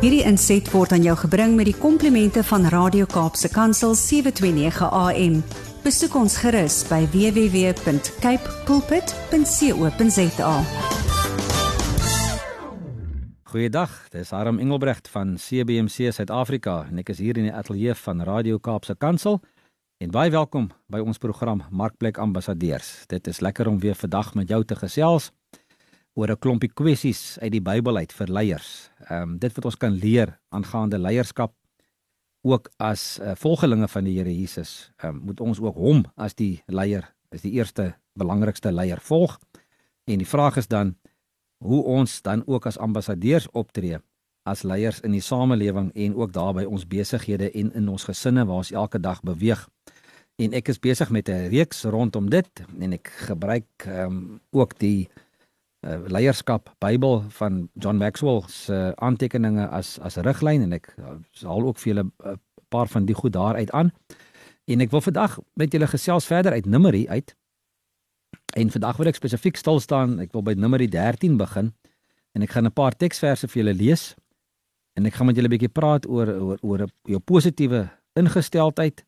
Hierdie inset word aan jou gebring met die komplimente van Radio Kaapse Kansel 729 AM. Besoek ons gerus by www.cape pulpit.co.za. Goeiedag, dis Harm Engelbrecht van CBC Suid-Afrika en ek is hier in die ateljee van Radio Kaapse Kansel. En baie welkom by ons program Markplek Ambassadeurs. Dit is lekker om weer vandag met jou te gesels oor 'n klompie kwessies uit die Bybel uit vir leiers. Ehm um, dit wat ons kan leer aangaande leierskap ook as uh, volgelinge van die Here Jesus. Ehm um, moet ons ook hom as die leier, as die eerste belangrikste leier volg. En die vraag is dan hoe ons dan ook as ambassadeurs optree as leiers in die samelewing en ook daar by ons besighede en in ons gesinne waar ons elke dag beweeg. En ek is besig met 'n reeks rondom dit en ek gebruik ehm um, ook die uh, leierskap Bybel van John Maxwell se uh, aantekeninge as as riglyn en ek uh, haal ook vir julle 'n uh, paar van die goed daaruit aan. En ek wil vandag met julle gesels verder uit Numeri uit. En vandag wil ek spesifiek stil staan. Ek wil by Numeri 13 begin en ek gaan 'n paar teksverse vir julle lees. En ek gaan met julle 'n bietjie praat oor oor oor jou positiewe ingesteldheid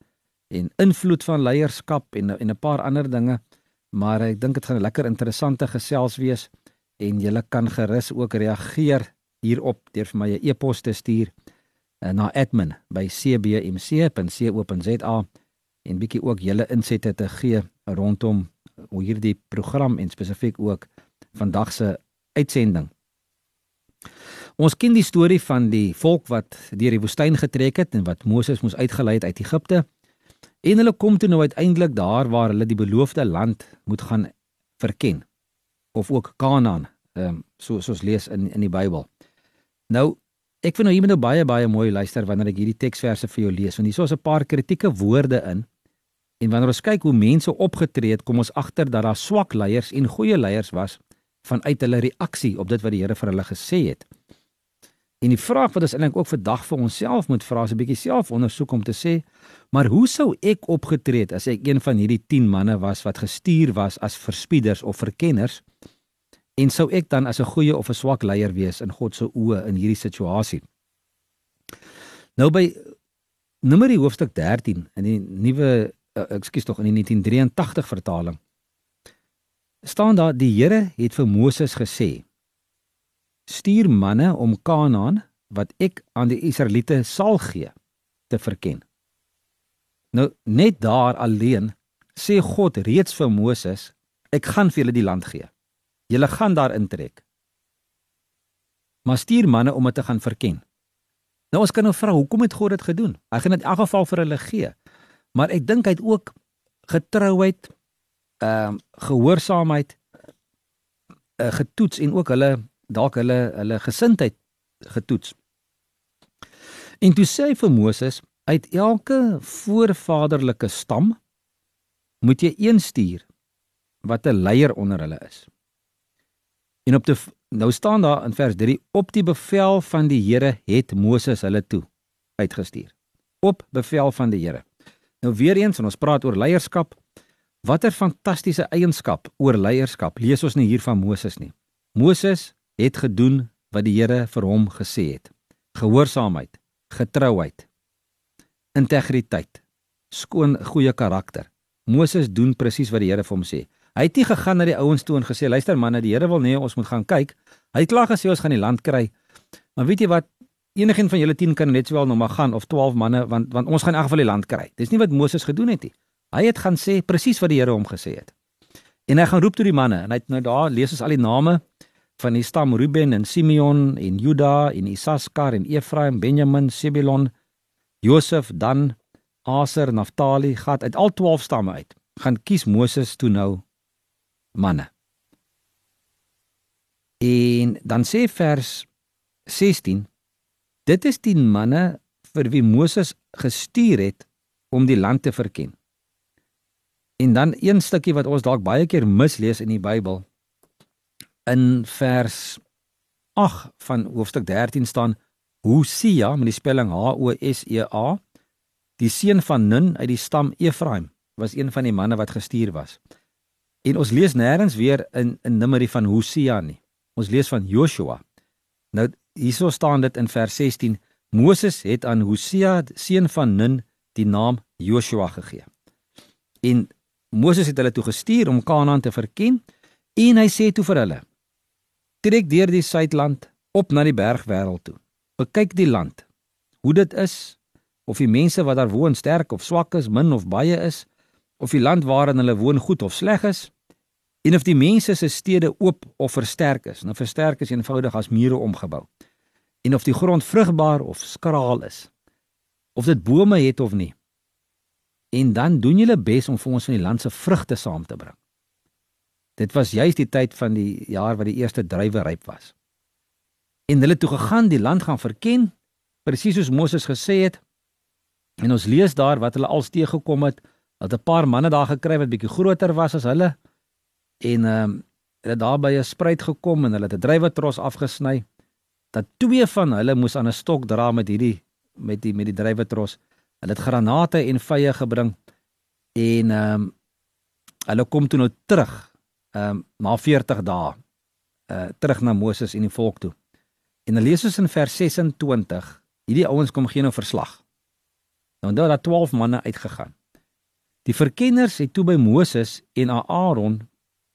en invloed van leierskap en en 'n paar ander dinge. Maar ek dink dit gaan 'n lekker interessante gesels wees en julle kan gerus ook reageer hierop deur vir my 'n e-pos te stuur uh, na admin@cbmc.co.za en bietjie ook julle insette te gee rondom hierdie program en spesifiek ook vandag se uitsending. Ons ken die storie van die volk wat deur die woestyn getrek het en wat Moses moes uitgelei het uit Egipte. En hulle kom toe nou uiteindelik daar waar hulle die beloofde land moet gaan verken of ook Kanaan, ehm um, soos ons lees in in die Bybel. Nou, ek vind nou hier moet nou baie baie mooi luister wanneer ek hierdie teksverse vir jou lees want hier is 'n paar kritieke woorde in. En wanneer ons kyk hoe mense opgetree het, kom ons agter dat daar swak leiers en goeie leiers was vanuit hulle reaksie op dit wat die Here vir hulle gesê het. En die vraag wat ons eintlik ook vandag vir onsself moet vra is 'n bietjie selfondersoek om te sê, maar hoe sou ek opgetree het as ek een van hierdie 10 manne was wat gestuur was as verspieders of verkenners? En sou ek dan as 'n goeie of 'n swak leier wees in God se oë in hierdie situasie? Nou by Numeri hoofstuk 13 in die nuwe uh, ekskuus tog in die 1983 vertaling staan daar die Here het vir Moses gesê: Stuur manne om Kanaan wat ek aan die Israeliete sal gee te verken. Nou net daar alleen sê God reeds vir Moses: Ek gaan vir julle die land gee. Julle gaan daar intrek. Maar stuur manne om dit te gaan verken. Nou ons kan nou vra, hoekom het God dit gedoen? Hy gaan dit in elk geval vir hulle gee. Maar ek dink hy het ook getrouheid, ehm uh, gehoorsaamheid uh, getoets en ook hulle dalk hulle hulle gesindheid getoets. En toe sê hy vir Moses, uit elke voorvaderlike stam moet jy een stuur wat 'n leier onder hulle is. En op die nou staan daar in vers 3 op die bevel van die Here het Moses hulle toe uitgestuur. Op bevel van die Here. Nou weer eens en ons praat oor leierskap. Watter fantastiese eienskap oor leierskap lees ons nie hier van Moses nie. Moses het gedoen wat die Here vir hom gesê het. Gehoorsaamheid, getrouheid, integriteit, skoon goeie karakter. Moses doen presies wat die Here vir hom sê. Hy het nie gegaan na die ouens toe en gesê luister manne, die Here wil nee ons moet gaan kyk. Hy het klaar gesê ons gaan die land kry. Maar weet jy wat? Enigiemand van julle 10 kan net sowel nog maar gaan of 12 manne want want ons gaan in elk geval die land kry. Dis nie wat Moses gedoen het nie. Hy het gaan sê presies wat die Here hom gesê het. En hy gaan roep tot die manne en hy het nou daar lees ons al die name van die stam Ruben en Simeon en Juda en Isaskar en Efraim, Benjamin, Sebulon, Josef, Dan, Aser, Naftali, Gad uit al 12 stamme uit. Gaan kies Moses toe nou manne. En dan sê vers 16 Dit is die manne vir wie Moses gestuur het om die land te verken. En dan een stukkie wat ons dalk baie keer mislees in die Bybel. In vers 8 van hoofstuk 13 staan Hosea met die spelling H O S E A, die seun van Nun uit die stam Efraim, was een van die manne wat gestuur was. En ons lees nêrens weer in in Numeri van Hosea nie. Ons lees van Joshua. Nou hierso staan dit in vers 16. Moses het aan Hosea seun van Nun die naam Joshua gegee. En Moses het hulle toe gestuur om Kanaan te verken en hy sê toe vir hulle: Trek deur die suidland op na die bergwêreld toe. Bekyk die land, hoe dit is, of die mense wat daar woon sterk of swak is, min of baie is, of die land waarin hulle woon goed of sleg is, en of die mense se stede oop of versterk is. Nou versterk is eenvoudig as mure omgebou. En of die grond vrugbaar of skraal is. Of dit bome het of nie. En dan doen julle bes om vir ons van die land se vrugte saam te bring. Dit was juist die tyd van die jaar wat die eerste druiwe ryp was. En hulle toe gegaan die land gaan verken, presies soos Moses gesê het. En ons lees daar wat hulle al steeg gekom het, dat 'n paar manne daar gekry wat bietjie groter was as hulle en ehm um, hulle daar by 'n spruit gekom en hulle het 'n druiwetros afgesny dat twee van hulle moes aan 'n stok dra met hierdie met die met die druiwetros. Hulle het granate en vye gebring en ehm um, hulle kom toe nou terug ehm um, na 40 dae uh terug na Moses en die volk toe. En dan lees ons in vers 26, hierdie ouens kom gee nou verslag. Nou onthou dat 12 manne uitgegaan. Die verkenners het toe by Moses en Aaron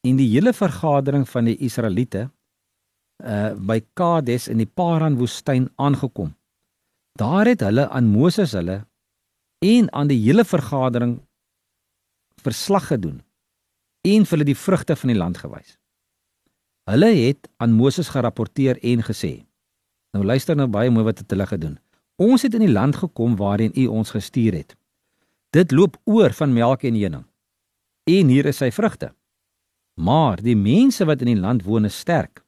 en die hele vergadering van die Israeliete uh by Kades in die Paran woestyn aangekom. Daar het hulle aan Moses hulle en aan die hele vergadering verslag gedoen en vir hulle die vrugte van die land gewys. Hulle het aan Moses gerapporteer en gesê: Nou luister nou baie mooi wat het hulle gedoen. Ons het in die land gekom waarheen U ons gestuur het. Dit loop oor van melk en honing. En hier is sy vrugte. Maar die mense wat in die land woon is sterk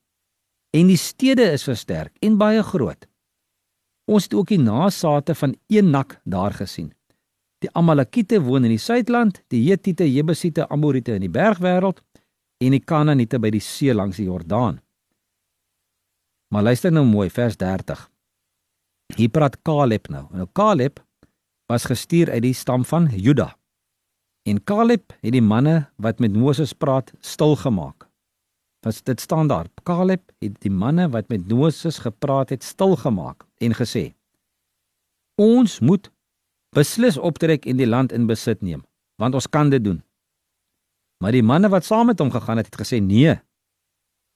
en die stede is versterk en baie groot. Ons het ook die nasate van Enak daar gesien. Die Amalekiete woon in die suidland, die Hetiete, Jebusiete, Amorite in die bergwêreld en die Kanaaniete by die see langs die Jordaan. Maar luister nou mooi vers 30. Hier praat Caleb nou. Nou Caleb was gestuur uit die stam van Juda. En Caleb het die manne wat met Moses praat stil gemaak. Wat dit staan daar. Caleb het die manne wat met Moses gepraat het stil gemaak en gesê: Ons moet beslis optrek en die land in besit neem, want ons kan dit doen. Maar die manne wat saam met hom gegaan het, het gesê: Nee.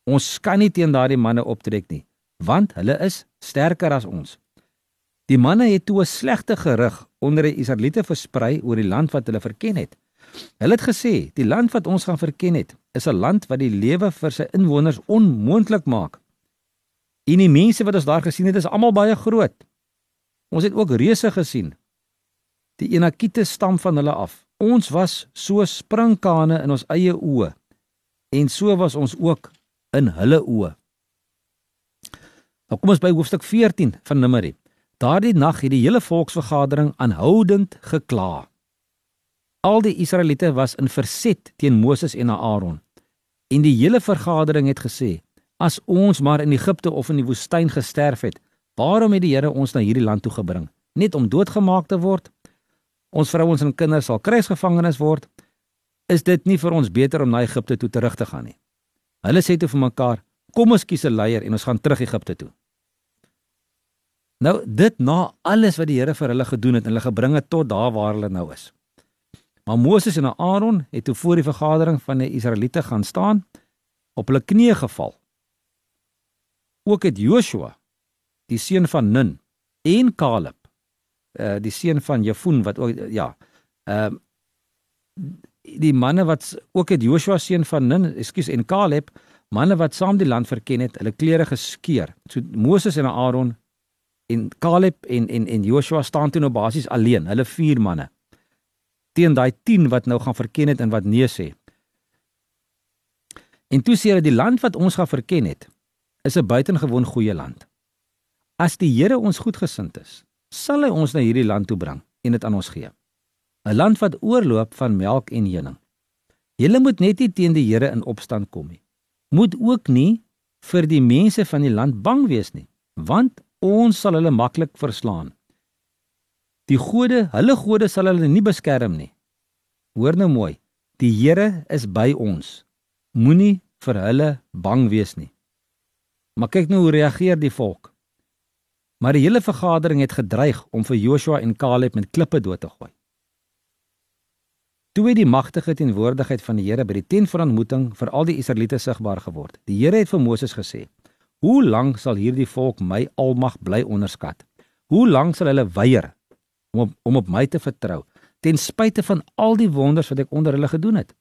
Ons kan nie teen daardie manne optrek nie, want hulle is sterker as ons. Die manne het toe 'n slegte gerug onder die Israeliete versprei oor die land wat hulle verken het. Hulle het gesê, die land wat ons gaan verken het, is 'n land wat die lewe vir sy inwoners onmoontlik maak. En die mense wat ons daar gesien het, is almal baie groot. Ons het ook reuse gesien. Die Enakite stam van hulle af. Ons was so sprinkane in ons eie oë en so was ons ook in hulle oë. Nou kom ons by hoofstuk 14 van Numeri. Daardie nag het die hele volksvergadering aanhoudend gekla. Al die Israeliete was in verset teen Moses en Aaron. En die hele vergadering het gesê: "As ons maar in Egipte of in die woestyn gesterf het, waarom het die Here ons na hierdie land toe gebring? Net om doodgemaak te word? Ons vrouens en kinders sal krygsgevangenes word. Is dit nie vir ons beter om na Egipte toe terug te gaan nie?" Hulle sê toe vir mekaar: "Kom ons kies 'n leier en ons gaan terug Egipte toe." Nou dit na alles wat die Here vir hulle gedoen het en hulle gebring het tot daar waar hulle nou is. Maar Moses en Aaron het toe voor die vergadering van die Israeliete gaan staan op hulle knieë geval. Ook het Joshua, die seun van Nun, en Caleb, uh die seun van Jefun wat ook ja, ehm uh, die manne wat ook het Joshua seun van Nun, ekskuus en Caleb, manne wat saam die land verken het, hulle klere geskeur. So Moses en Aaron en Caleb en en en Joshua staan toe nou basies alleen, hulle vier manne. Teen daai 10 wat nou gaan verken het en wat nee sê. En toe sê hulle die land wat ons gaan verken het, is 'n buitengewoon goeie land. As die Here ons goedgesind is, sal hy ons na hierdie land toe bring en dit aan ons gee. 'n Land wat oorloop van melk en honing. Julle moet net nie teen die Here in opstand kom nie. Moet ook nie vir die mense van die land bang wees nie, want ons sal hulle maklik verslaan. Die gode, hulle gode sal hulle nie beskerm nie. Hoor nou mooi, die Here is by ons. Moenie vir hulle bang wees nie. Maar kyk nou hoe reageer die volk. Maar die hele vergadering het gedreig om vir Joshua en Caleb met klippe dood te gooi. Toe het die magtige teenwoordigheid van die Here by die tent van ontmoeting vir al die Israeliete sigbaar geword. Die Here het vir Moses gesê: "Hoe lank sal hierdie volk my almag bly onderskat? Hoe lank sal hulle weier om op, om op my te vertrou ten spyte van al die wonders wat ek onder hulle gedoen het?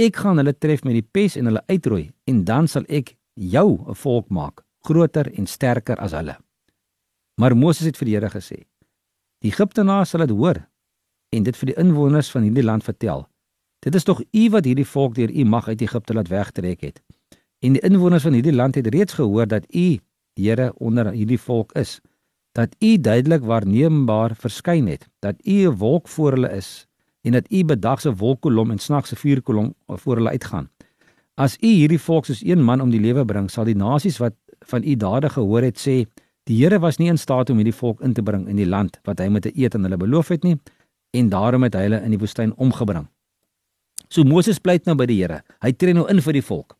Ek gaan hulle tref met die pes en hulle uitroei en dan sal ek jou 'n volk maak, groter en sterker as hulle." Maar Moses het vir die Here gesê: "Die Egiptenaars sal dit hoor en dit vir die inwoners van hierdie land vertel. Dit is tog u wat hierdie volk deur u mag uit Egipte laat wegtrek het. En die inwoners van hierdie land het reeds gehoor dat u Here onder hierdie volk is, dat u duidelik waarneembaar verskyn het, dat u 'n wolk voor hulle is en dat u bedagse wolkkolom en snagse vuurkolom voor hulle uitgaan. As u hierdie volk soos een man om die lewe bring, sal die nasies wat van u dade gehoor het sê, die Here was nie in staat om hierdie volk in te bring in die land wat hy met 'n eed aan hulle beloof het nie en daarom het hy hulle in die woestyn omgebring. So Moses pleit nou by die Here. Hy tree nou in vir die volk.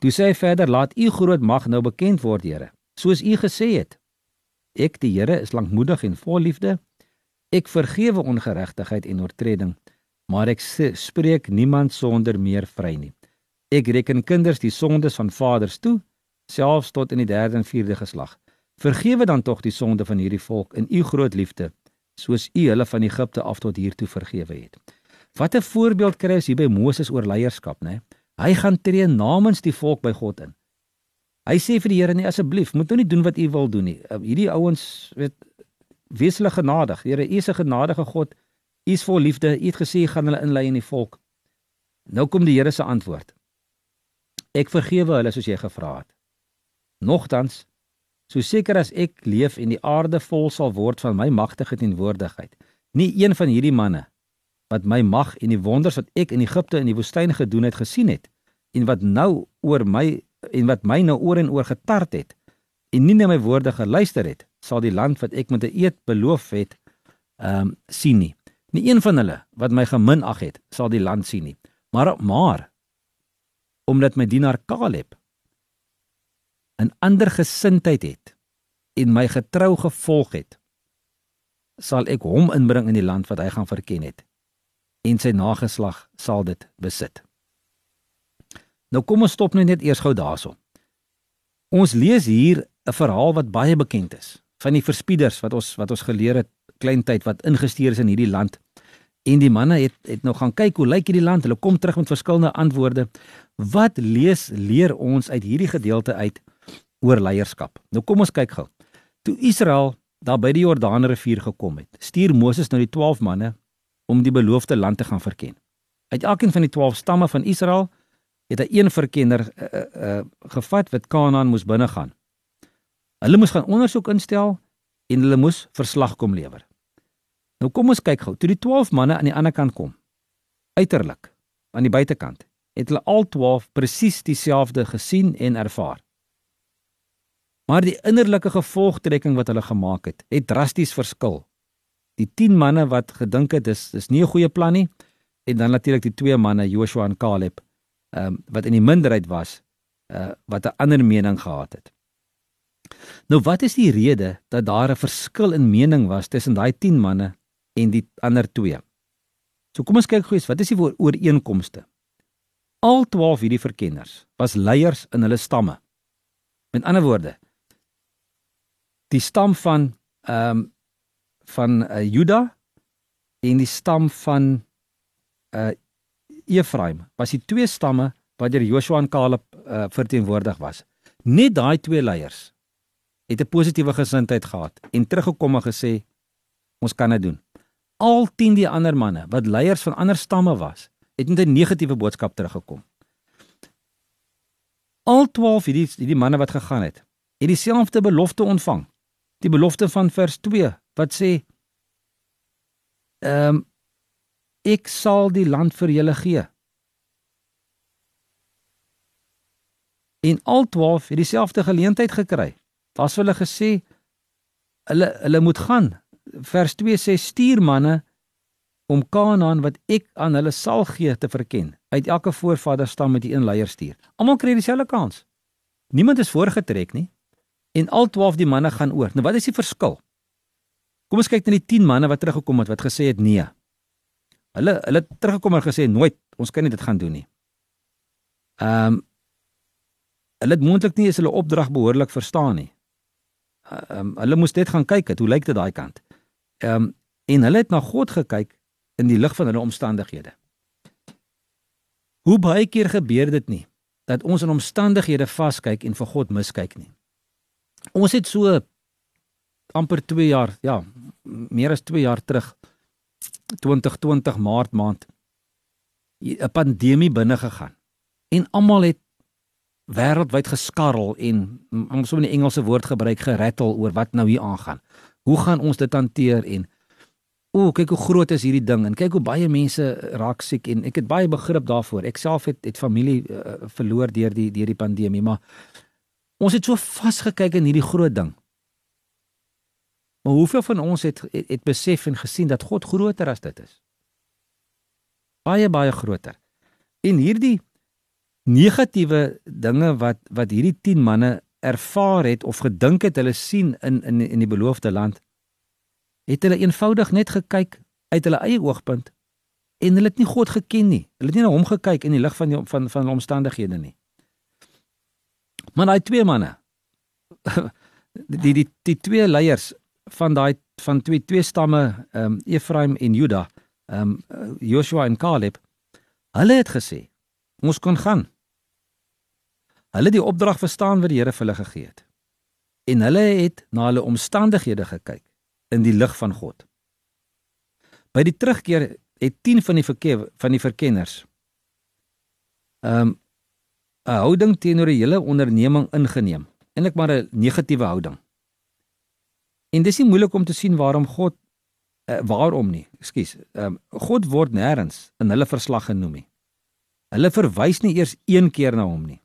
Toe sê hy verder: "Laat u groot mag nou bekend word, Here, soos u gesê het. Ek, die Here, is lankmoedig en vol liefde. Ek vergewe ongeregtigheid en oortreding, maar ek spreek niemand sonder meer vry nie. Ek reken kinders die sondes van vaders toe, selfs tot in die 3de en 4de geslag. Vergewe dan tog die sonde van hierdie volk in u groot liefde." soos u hulle van Egipte af tot hier toe vergewe het. Wat 'n voorbeeld kry ons hier by Moses oor leierskap, né? Hy gaan tree namens die volk by God in. Hy sê vir die Here: "Nee, asseblief, moet nou nie doen wat u wil doen nie. Uh, hierdie ouens, weet, wees hulle genadig. Here, u is 'n genadige God. U is vol liefde. U het gesê gaan hulle inlei in die volk." Nou kom die Here se antwoord. Ek vergewe hulle soos jy gevra het. Nogtans So seker as ek leef en die aarde vol sal word van my magtige teenwoordigheid. Nie een van hierdie manne wat my mag en die wonders wat ek in Egipte in die woestyn gedoen het gesien het en wat nou oor my en wat my nou oor en oor getart het en nie na my woorde geluister het, sal die land wat ek met 'n eed beloof het, ehm um, sien nie. Nie een van hulle wat my geminag het, sal die land sien nie. Maar maar omdat my dienaar Caleb 'n ander gesindheid het en my getrou gevolg het, sal ek hom inbring in die land wat hy gaan verken het en sy nageslag sal dit besit. Nou kom ons stop net eers gou daarso. Ons lees hier 'n verhaal wat baie bekend is van die verspieders wat ons wat ons geleer het klein tyd wat ingestuur is in hierdie land. En die manne het het nou gaan kyk hoe lyk hierdie land. Hulle kom terug met verskillende antwoorde. Wat lees leer ons uit hierdie gedeelte uit oor leierskap. Nou kom ons kyk gou. Toe Israel daar by die Jordaanrivier gekom het, stuur Moses nou die 12 manne om die beloofde land te gaan verken. Uit elkeen van die 12 stamme van Israel het hy een verkenner uh, uh, gevat wat Kanaan moes binne gaan. Hulle moes gaan ondersoek instel en hulle moes verslag kom lewer. Nou kom ons kyk gou. Toe die 12 manne aan die ander kant kom, uiterlik aan die buitekant, het hulle al 12 presies dieselfde gesien en ervaar. Maar die innerlike gevolgtrekking wat hulle gemaak het, het drasties verskil. Die 10 manne wat gedink het dis dis nie 'n goeie plan nie en dan natuurlik die twee manne Joshua en Caleb ehm um, wat in die minderheid was uh wat 'n ander mening gehad het. Nou wat is die rede dat daar 'n verskil in mening was tussen daai 10 manne en die ander twee? So kom ons kyk gou eens, wat is die ooreenkomste? Al 12 hierdie verkenners was leiers in hulle stamme. Met ander woorde, die stam van ehm um, van uh, Juda en die stam van uh Efraim was die twee stamme wat deur Joshua en Caleb uh, verteenwoordig was. Net daai twee leiers het 'n positiewe gesindheid gehad en teruggekom en gesê ons kan dit doen. Al 10 die ander manne wat leiers van ander stamme was, het met 'n negatiewe boodskap teruggekom. Al 12 hierdie hierdie manne wat gegaan het, het dieselfde belofte ontvang die belofte van vers 2 wat sê ehm um, ek sal die land vir julle gee. In al 12 het dieselfde geleentheid gekry. Daar's hulle gesê hulle hulle moet gaan. Vers 2 sê stuur manne om Kanaan wat ek aan hulle sal gee te verken. Uit elke voorvader stam met die een leier stuur. Almal kry dieselfde kans. Niemand is voorgetrek nie. En al 12 die manne gaan oor. Nou wat is die verskil? Kom ons kyk na die 10 manne wat teruggekom het wat gesê het nee. Hulle hulle teruggekom en gesê nooit, ons kan nie dit gaan doen nie. Ehm um, hulle het moontlik nie eens hulle opdrag behoorlik verstaan nie. Ehm um, hulle moes net gaan kyk het, hoe lyk dit daai kant. Ehm um, en hulle het na God gekyk in die lig van hulle omstandighede. Hoe baie keer gebeur dit nie dat ons in omstandighede vaskyk en vir God miskyk nie. Ons het so amper 2 jaar, ja, meer as 2 jaar terug 2020 Maart maand 'n pandemie binne gegaan. En almal het wêreldwyd geskarrel en om so 'n Engelse woord gebruik gerattle oor wat nou hier aangaan. Hoe gaan ons dit hanteer en o, kyk hoe groot is hierdie ding en kyk hoe baie mense raak siek en ek het baie begrip daarvoor. Ek self het het familie uh, verloor deur die deur die pandemie, maar ons het so vasgekyk in hierdie groot ding. Maar hoeveel van ons het, het het besef en gesien dat God groter as dit is? Baie baie groter. En hierdie negatiewe dinge wat wat hierdie 10 manne ervaar het of gedink het hulle sien in in in die beloofde land het hulle eenvoudig net gekyk uit hulle eie oogpunt en hulle het nie God geken nie. Hulle het nie na hom gekyk in die lig van die, van van omstandighede nie. Maar daai twee manne die die die twee leiers van daai van twee twee stamme ehm um, Efraim en Juda ehm um, Joshua en Caleb hulle het gesê ons kan gaan Hulle het die opdrag verstaan wat die Here vir hulle gegee het. En hulle het na hulle omstandighede gekyk in die lig van God. By die terugkeer het 10 van die verkeer van die verkenners ehm um, 'n houding teenoor die hele onderneming ingeneem. Eintlik maar 'n negatiewe houding. En dis nie moeilik om te sien waarom God uh, waarom nie. Ekskuus. Ehm um, God word nêrens in hulle verslag genoem nie. Hulle verwys nie eers een keer na hom nie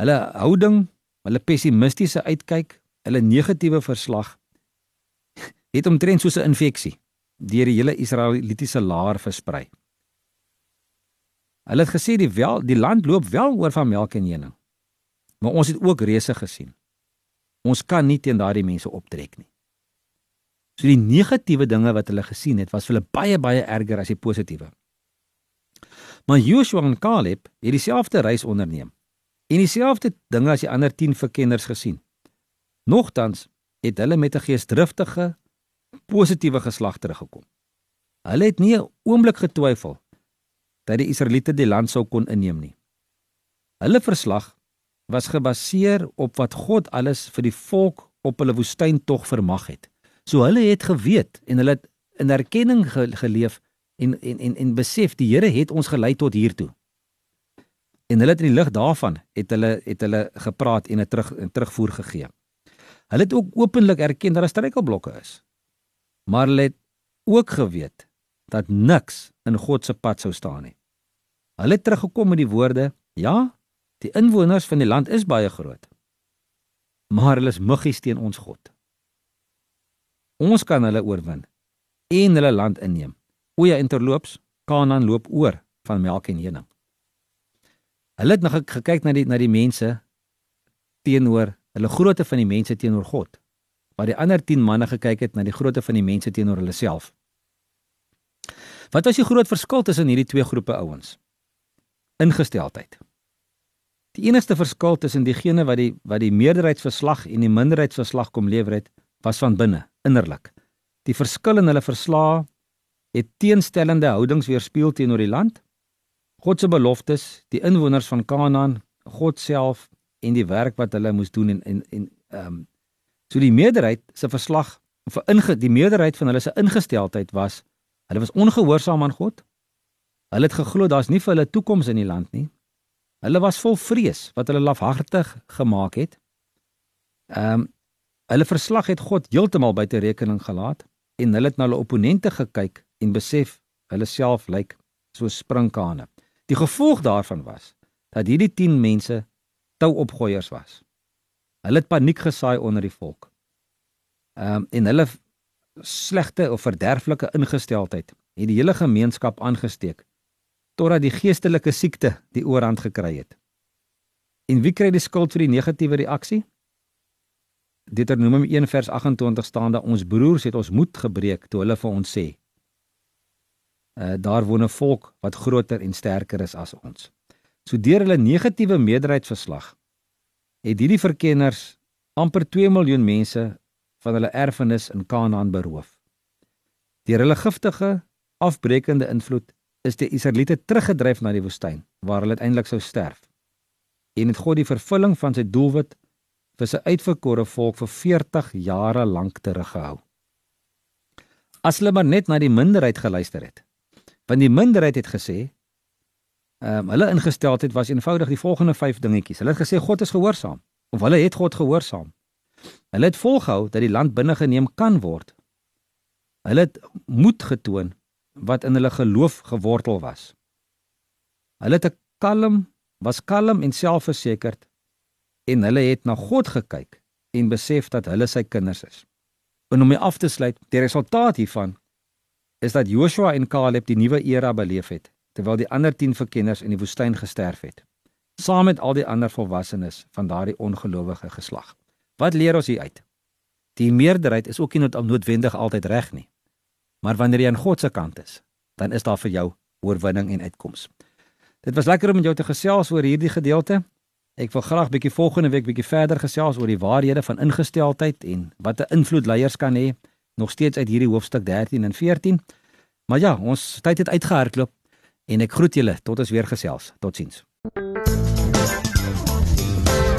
hulle houding, hulle pessimistiese uitkyk, hulle negatiewe verslag het omtrent soos 'n infeksie deur die hele Israelitiese laar versprei. Hulle het gesê die wel die land loop wel oor van melk en honing. Maar ons het ook reëse gesien. Ons kan nie teen daardie mense optrek nie. So die negatiewe dinge wat hulle gesien het, was vir hulle baie baie erger as die positiewe. Maar Joshua en Caleb het dieselfde reis onderneem en dieselfde dinge as die ander 10 verkenners gesien. Nogtans het hulle met 'n geesdriftige positiewe geslag teruggekom. Hulle het nie 'n oomblik getwyfel dat die Israeliete die land sou kon inneem nie. Hulle verslag was gebaseer op wat God alles vir die volk op hulle woestyntog vermag het. So hulle het geweet en hulle het in erkenning geleef en en en en besef die Here het ons gelei tot hier toe. En hulle het in die lig daarvan het hulle het hulle gepraat en 'n terug en terugvoer gegee. Hulle het ook openlik erken dat daar struikelblokke is. Maar hulle het ook geweet dat niks in God se pad sou staan nie. Hulle het teruggekom met die woorde: "Ja, die inwoners van die land is baie groot. Maar hulle is muggies teen ons God. Ons kan hulle oorwin en hulle land inneem. O ja, interloops, Kanaan loop oor van melk en honing." Hulle het nog gekyk na die na die mense teenoor hulle grootte van die mense teenoor God. Maar die ander 10 manne gekyk het na die grootte van die mense teenoor hulle self. Wat was die groot verskil tussen hierdie twee groepe ouens? Ingesteldheid. Die enigste verskil tussen diegene wat die wat die meerderheidsverslag en die minderheidsverslag kom lewer het, was van binne, innerlik. Die verskil in hulle verslae het teenstellende houdings weerspieël teenoor die land God se beloftes, die inwoners van Kanaan, God self en die werk wat hulle moes doen en en en ehm um, so die meerderheid se verslag of inge die meerderheid van hulle se ingesteldheid was hulle was ongehoorsaam aan God. Hulle het geglo daar's nie vir hulle toekoms in die land nie. Hulle was vol vrees wat hulle lafhartig gemaak het. Ehm um, hulle verslag het God heeltemal buite rekening gelaat en hulle het na hulle opponente gekyk en besef hulle self lyk so sprinkane. Die gevolg daarvan was dat hierdie 10 mense touopgooiers was. Hulle het paniek gesaai onder die volk. Ehm um, en hulle slegte of verderflike ingesteldheid het die hele gemeenskap aangesteek totdat die geestelike siekte die oorhand gekry het. En wie kry die skuld vir die negatiewe reaksie? Deuteronomium 1 vers 28 staan dat ons broers het ons moed gebreek toe hulle vir ons sê: uh, daar woon 'n volk wat groter en sterker is as ons. So deur hulle negatiewe meerderheidsverslag het hierdie verkenners amper 2 miljoen mense van hulle erfenis in Kanaan beroof. Deur hulle giftige, afbreekende invloed is die Israeliete teruggedryf na die woestyn waar hulle uiteindelik sou sterf. En het God die vervulling van sy doelwit vir sy uitverkore volk vir 40 jare lank teruggehou. As hulle maar net na die minderheid geluister het, Want die minderheid het gesê ehm um, hulle ingesteldheid was eenvoudig die volgende 5 dingetjies. Hulle het gesê God is gehoorsaam of hulle het God gehoorsaam. Hulle het volgehou dat die land binne geneem kan word. Hulle het moed getoon wat in hulle geloof gewortel was. Hulle het 'n kalm, was kalm en selfversekerd en hulle het na God gekyk en besef dat hulle sy kinders is. En om mee af te sluit, die resultaat hiervan is dat Joshua en Caleb die nuwe era beleef het terwyl die ander 10 verkenners in die woestyn gesterf het saam met al die ander volwassenes van daardie ongelowige geslag. Wat leer ons hier uit? Die meerderheid is ook nie noodwendig altyd reg nie. Maar wanneer jy aan God se kant is, dan is daar vir jou oorwinning en uitkoms. Dit was lekker om met jou te gesels oor hierdie gedeelte. Ek wil graag bietjie volgende week bietjie verder gesels oor die waarhede van ingesteldheid en wat 'n invloed leiers kan hê nog steeds uit hierdie hoofstuk 13 en 14. Maar ja, ons tyd het uitgehardloop en ek groet julle tot ons weer gesels. Totsiens.